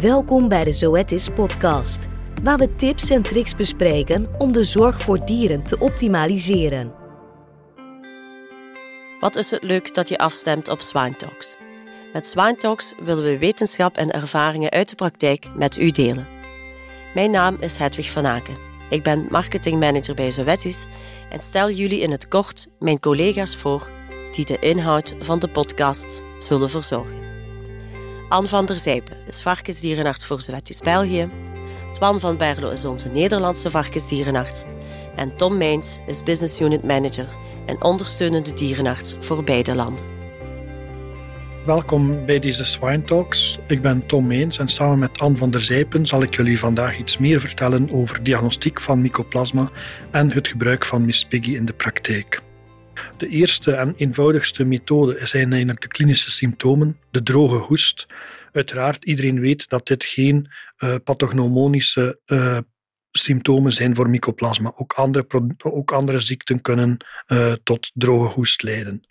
Welkom bij de Zoetis podcast, waar we tips en tricks bespreken om de zorg voor dieren te optimaliseren. Wat is het leuk dat je afstemt op Swine Talks. Met Swine Talks willen we wetenschap en ervaringen uit de praktijk met u delen. Mijn naam is Hedwig van Aken. Ik ben marketingmanager bij Zoetis en stel jullie in het kort mijn collega's voor die de inhoud van de podcast zullen verzorgen. Anne van der Zijpen is varkensdierenarts voor Zoetis België. Twan van Berlo is onze Nederlandse varkensdierenarts. En Tom Meins is business unit manager en ondersteunende dierenarts voor beide landen. Welkom bij deze Swine Talks. Ik ben Tom Meens en samen met Anne van der Zijpen zal ik jullie vandaag iets meer vertellen over diagnostiek van mycoplasma en het gebruik van Miss Piggy in de praktijk. De eerste en eenvoudigste methode zijn eigenlijk de klinische symptomen, de droge hoest. Uiteraard, iedereen weet dat dit geen uh, symptomen zijn voor mycoplasma. Ook andere, ook andere ziekten kunnen uh, tot droge hoest leiden.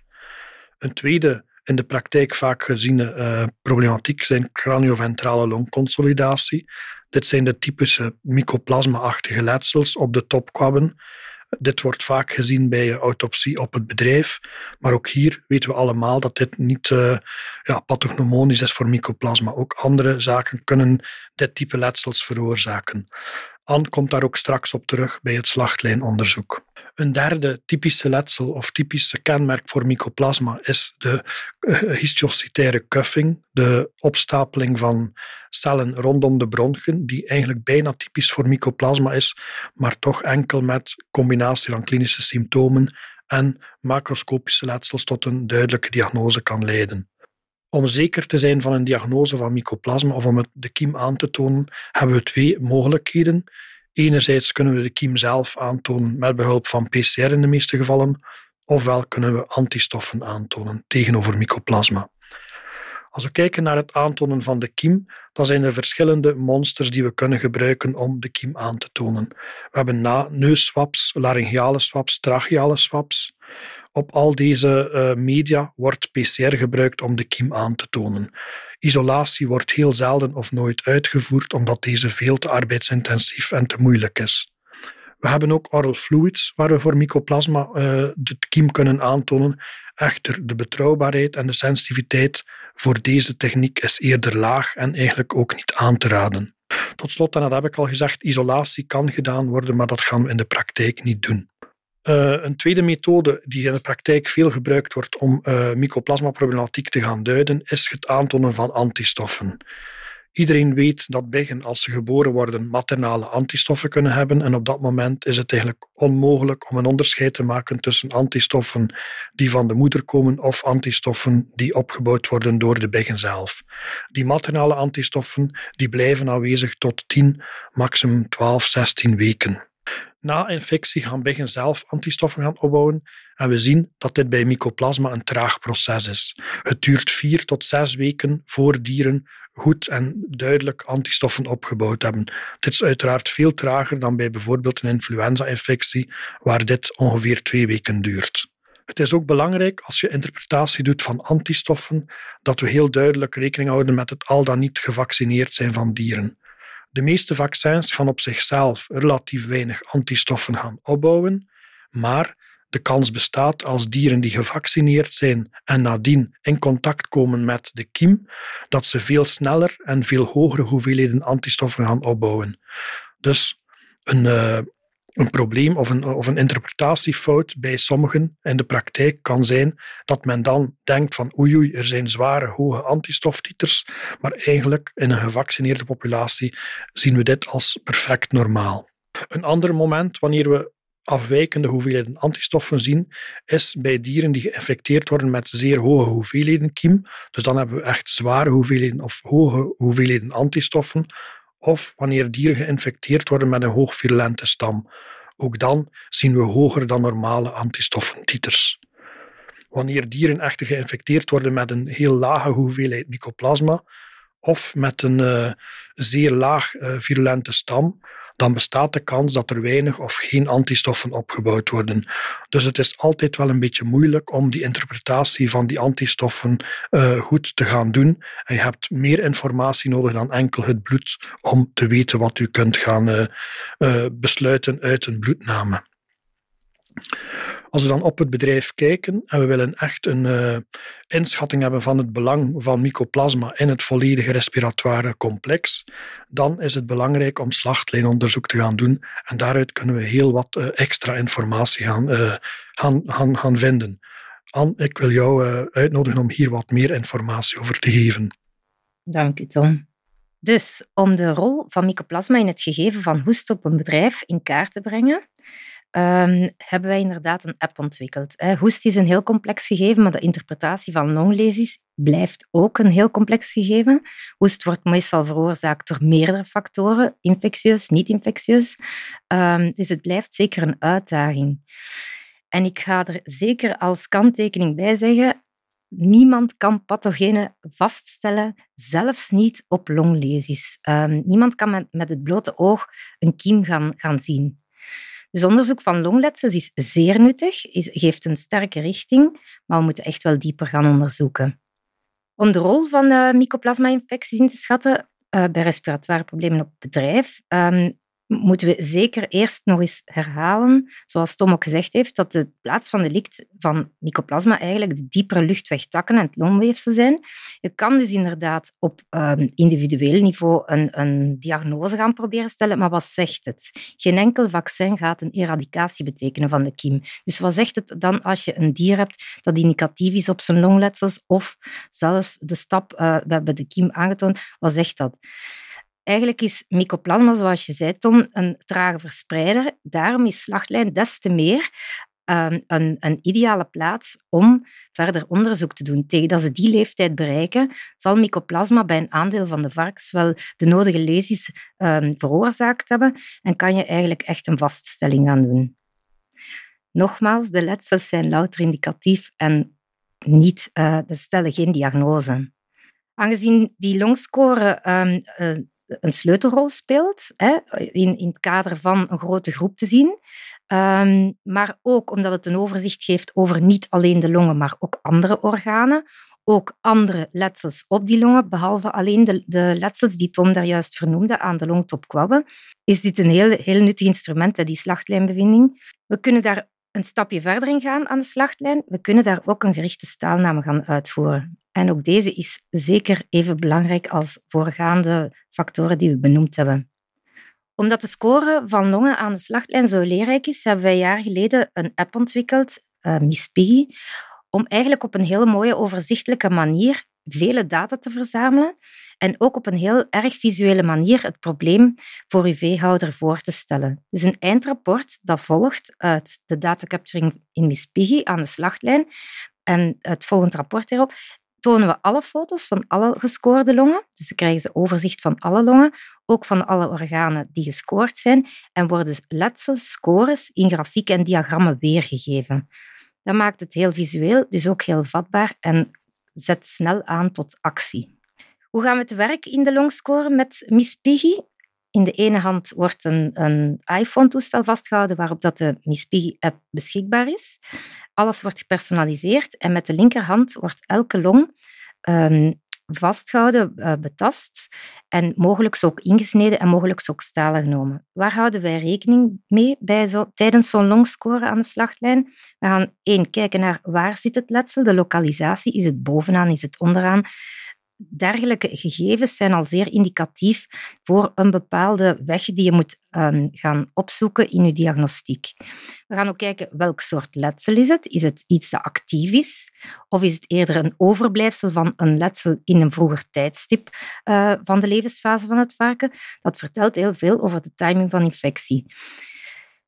Een tweede in de praktijk vaak geziene problematiek zijn cranioventrale longconsolidatie. Dit zijn de typische mycoplasma-achtige letsels op de topkwabben dit wordt vaak gezien bij autopsie op het bedrijf. Maar ook hier weten we allemaal dat dit niet uh, ja, pathognomonisch is voor mycoplasma. Ook andere zaken kunnen dit type letsels veroorzaken. Anne komt daar ook straks op terug bij het slachtlijnonderzoek. Een derde typische letsel of typische kenmerk voor mycoplasma is de eh, histiocytaire cuffing, de opstapeling van cellen rondom de bronchen, die eigenlijk bijna typisch voor mycoplasma is, maar toch enkel met combinatie van klinische symptomen en macroscopische letsels tot een duidelijke diagnose kan leiden. Om zeker te zijn van een diagnose van mycoplasma of om de kiem aan te tonen, hebben we twee mogelijkheden. Enerzijds kunnen we de kiem zelf aantonen met behulp van PCR in de meeste gevallen, ofwel kunnen we antistoffen aantonen tegenover mycoplasma. Als we kijken naar het aantonen van de kiem, dan zijn er verschillende monsters die we kunnen gebruiken om de kiem aan te tonen. We hebben na neusswaps, laryngeale swaps, tracheale swaps. Op al deze uh, media wordt PCR gebruikt om de kiem aan te tonen. Isolatie wordt heel zelden of nooit uitgevoerd omdat deze veel te arbeidsintensief en te moeilijk is. We hebben ook oral fluids waar we voor mycoplasma uh, de kiem kunnen aantonen. Echter, de betrouwbaarheid en de sensitiviteit voor deze techniek is eerder laag en eigenlijk ook niet aan te raden. Tot slot, en dat heb ik al gezegd, isolatie kan gedaan worden, maar dat gaan we in de praktijk niet doen. Uh, een tweede methode die in de praktijk veel gebruikt wordt om uh, mycoplasma-problematiek te gaan duiden, is het aantonen van antistoffen. Iedereen weet dat biggen, als ze geboren worden, maternale antistoffen kunnen hebben. En op dat moment is het eigenlijk onmogelijk om een onderscheid te maken tussen antistoffen die van de moeder komen of antistoffen die opgebouwd worden door de biggen zelf. Die maternale antistoffen die blijven aanwezig tot 10, maximum 12, 16 weken. Na infectie gaan biggen zelf antistoffen gaan opbouwen en we zien dat dit bij mycoplasma een traag proces is. Het duurt vier tot zes weken voor dieren goed en duidelijk antistoffen opgebouwd hebben. Dit is uiteraard veel trager dan bij bijvoorbeeld een influenza-infectie, waar dit ongeveer twee weken duurt. Het is ook belangrijk als je interpretatie doet van antistoffen, dat we heel duidelijk rekening houden met het al dan niet gevaccineerd zijn van dieren. De meeste vaccins gaan op zichzelf relatief weinig antistoffen gaan opbouwen, maar de kans bestaat als dieren die gevaccineerd zijn en nadien in contact komen met de kiem, dat ze veel sneller en veel hogere hoeveelheden antistoffen gaan opbouwen. Dus een, uh, een probleem of een, of een interpretatiefout bij sommigen in de praktijk kan zijn dat men dan denkt van oei oei, er zijn zware hoge antistoftiters, maar eigenlijk in een gevaccineerde populatie zien we dit als perfect normaal. Een ander moment wanneer we afwijkende hoeveelheden antistoffen zien, is bij dieren die geïnfecteerd worden met zeer hoge hoeveelheden kiem. Dus dan hebben we echt zware hoeveelheden of hoge hoeveelheden antistoffen. Of wanneer dieren geïnfecteerd worden met een hoog virulente stam. Ook dan zien we hoger dan normale antistoffentiters. Wanneer dieren echter geïnfecteerd worden met een heel lage hoeveelheid mycoplasma of met een uh, zeer laag uh, virulente stam, dan bestaat de kans dat er weinig of geen antistoffen opgebouwd worden. Dus het is altijd wel een beetje moeilijk om die interpretatie van die antistoffen uh, goed te gaan doen. En je hebt meer informatie nodig dan enkel het bloed om te weten wat u kunt gaan uh, uh, besluiten uit een bloedname. Als we dan op het bedrijf kijken en we willen echt een uh, inschatting hebben van het belang van mycoplasma in het volledige respiratoire complex, dan is het belangrijk om slachtlijnonderzoek te gaan doen. En daaruit kunnen we heel wat uh, extra informatie gaan, uh, gaan, gaan, gaan vinden. Anne, ik wil jou uitnodigen om hier wat meer informatie over te geven. Dank u, Tom. Dus om de rol van mycoplasma in het gegeven van hoest op een bedrijf in kaart te brengen, um, hebben wij inderdaad een app ontwikkeld. Hoest is een heel complex gegeven, maar de interpretatie van longlesies blijft ook een heel complex gegeven. Hoest wordt meestal veroorzaakt door meerdere factoren, infectieus, niet-infectieus. Um, dus het blijft zeker een uitdaging. En ik ga er zeker als kanttekening bij zeggen, Niemand kan pathogenen vaststellen, zelfs niet op longlesies. Um, niemand kan met, met het blote oog een kiem gaan, gaan zien. Dus onderzoek van longletsels is zeer nuttig, is, geeft een sterke richting, maar we moeten echt wel dieper gaan onderzoeken. Om de rol van uh, mycoplasma-infecties in te schatten uh, bij respiratoire problemen op bedrijf, um, moeten we zeker eerst nog eens herhalen, zoals Tom ook gezegd heeft, dat de plaats van delict van mycoplasma eigenlijk de diepere luchtwegtakken en het longweefsel zijn. Je kan dus inderdaad op um, individueel niveau een, een diagnose gaan proberen stellen, maar wat zegt het? Geen enkel vaccin gaat een eradicatie betekenen van de kiem. Dus wat zegt het dan als je een dier hebt dat indicatief is op zijn longletsels of zelfs de stap, uh, we hebben de kiem aangetoond, wat zegt dat? Eigenlijk is mycoplasma, zoals je zei, Tom, een trage verspreider. Daarom is slachtlijn des te meer um, een, een, ideale plaats om verder onderzoek te doen. Tegen dat ze die leeftijd bereiken, zal mycoplasma bij een aandeel van de varkens wel de nodige lesies um, veroorzaakt hebben en kan je eigenlijk echt een vaststelling gaan doen. Nogmaals, de letsels zijn louter indicatief en niet, uh, stellen geen diagnose. Aangezien die longscore um, een sleutelrol speelt hè, in, in het kader van een grote groep te zien. Um, maar ook omdat het een overzicht geeft over niet alleen de longen, maar ook andere organen. Ook andere letsels op die longen, behalve alleen de, de letsels die Tom daar juist vernoemde aan de longtopkwabben, is dit een heel, heel nuttig instrument, die slachtlijnbevinding. We kunnen daar een stapje verder in gaan aan de slachtlijn. We kunnen daar ook een gerichte staalname gaan uitvoeren. En ook deze is zeker even belangrijk als voorgaande factoren die we benoemd hebben. Omdat de score van longen aan de slachtlijn zo leerrijk is, hebben wij jaar geleden een app ontwikkeld, uh, Miss om eigenlijk op een hele mooie, overzichtelijke manier vele data te verzamelen en ook op een heel erg visuele manier het probleem voor uw veehouder voor te stellen. Dus een eindrapport dat volgt uit de datacapturing in Miss aan de slachtlijn en het volgende rapport hierop tonen we alle foto's van alle gescoorde longen. Dus dan krijgen ze overzicht van alle longen, ook van alle organen die gescoord zijn, en worden letsels, scores in grafieken en diagrammen weergegeven. Dat maakt het heel visueel, dus ook heel vatbaar en zet snel aan tot actie. Hoe gaan we te werk in de longscore met Miss Piggy? In de ene hand wordt een, een iPhone-toestel vastgehouden waarop dat de Miss Piggy-app beschikbaar is. Alles wordt gepersonaliseerd en met de linkerhand wordt elke long um, vastgehouden, uh, betast en mogelijk ook ingesneden en mogelijk ook stalen genomen. Waar houden wij rekening mee bij zo, tijdens zo'n longscore aan de slachtlijn? We gaan één kijken naar waar zit het letsel, de lokalisatie. Is het bovenaan, is het onderaan? Dergelijke gegevens zijn al zeer indicatief voor een bepaalde weg die je moet um, gaan opzoeken in je diagnostiek. We gaan ook kijken welk soort letsel is het. Is het iets dat actief is? Of is het eerder een overblijfsel van een letsel in een vroeger tijdstip uh, van de levensfase van het varken? Dat vertelt heel veel over de timing van infectie.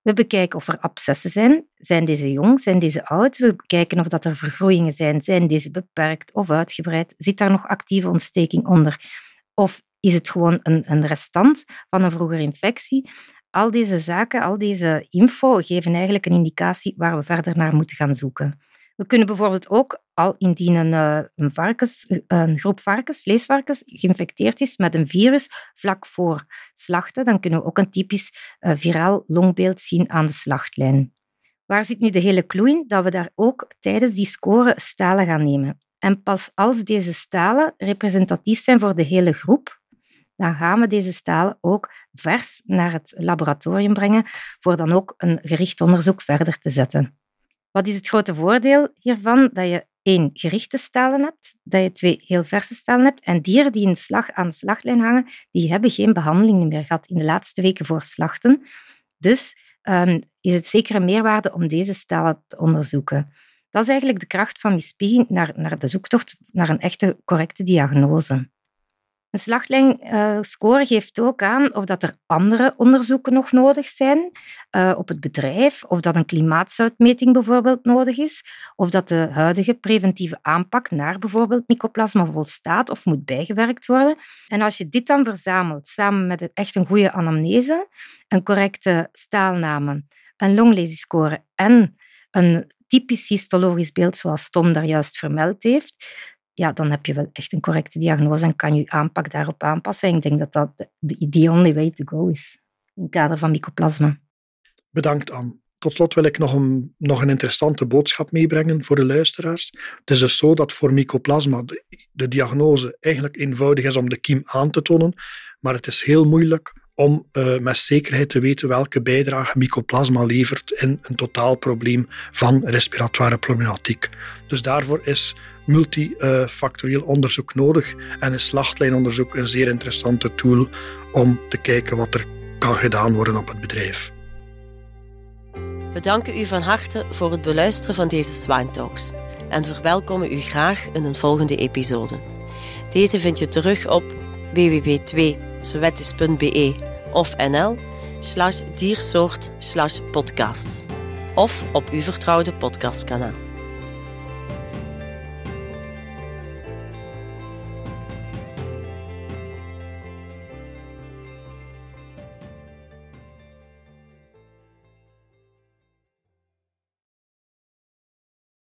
We bekijken of er abscessen zijn. Zijn deze jong? Zijn deze oud? We bekijken of dat er vergroeien zijn. Zijn deze beperkt of uitgebreid? Zit daar nog actieve ontsteking onder? Of is het gewoon een, een restant van een vroegere infectie? Al deze zaken, al deze info geven eigenlijk een indicatie waar we verder naar moeten gaan zoeken. We kunnen bijvoorbeeld ook, al indien een, eh, een, varkens, een groep varkens, vleesvarkens, geïnfecteerd is met een virus vlak voor slachten, dan kunnen we ook een typisch uh, viraal longbeeld zien aan de slachtlijn. Waar zit nu de hele clue in? Dat we daar ook tijdens die score stalen gaan nemen. En pas als deze stalen representatief zijn voor de hele groep, dan gaan we deze stalen ook vers naar het laboratorium brengen voor dan ook een gericht onderzoek verder te zetten. Wat is het grote voordeel hiervan? Dat je één, gerichte stalen hebt, dat je twee, heel verse stalen hebt. En dieren die in slag, aan de slachtlijn hangen, die hebben geen behandeling meer gehad in de laatste weken voor slachten. Dus um, is het zeker een meerwaarde om deze stalen te onderzoeken. Dat is eigenlijk de kracht van Miss naar, naar de zoektocht naar een echte correcte diagnose. Een slachtlijnscore geeft ook aan of dat er andere onderzoeken nog nodig zijn uh, op het bedrijf, of dat een klimaatzuitmeting bijvoorbeeld nodig is, of dat de huidige preventieve aanpak naar bijvoorbeeld mycoplasma volstaat of moet bijgewerkt worden. En als je dit dan verzamelt samen met echt een goede anamnese, een correcte staalname, een longlesiescore en een typisch histologisch beeld zoals Tom daar juist vermeld heeft, ja, dan heb je wel echt een correcte diagnose en kan je aanpak daarop aanpassen. En ik denk dat dat de the only way to go is in het kader van mycoplasma. Bedankt, Anne. Tot slot wil ik nog een, nog een interessante boodschap meebrengen voor de luisteraars. Het is dus zo dat voor mycoplasma de, diagnose eigenlijk eenvoudig is om de kiem aan te tonen, maar het is heel moeilijk om uh, met zekerheid te weten welke bijdrage mycoplasma levert in een totaalprobleem van respiratoire problematiek. Dus daarvoor is multifactorieel onderzoek nodig en is slachtlijnonderzoek een zeer interessante tool om te kijken wat er kan gedaan worden op het bedrijf. We danken u van harte voor het beluisteren van deze Swine Talks en verwelkomen u graag in een volgende episode. Deze vind je terug op www.sowettis.be of nl slash diersoort slash podcasts of op uw vertrouwde podcastkanaal.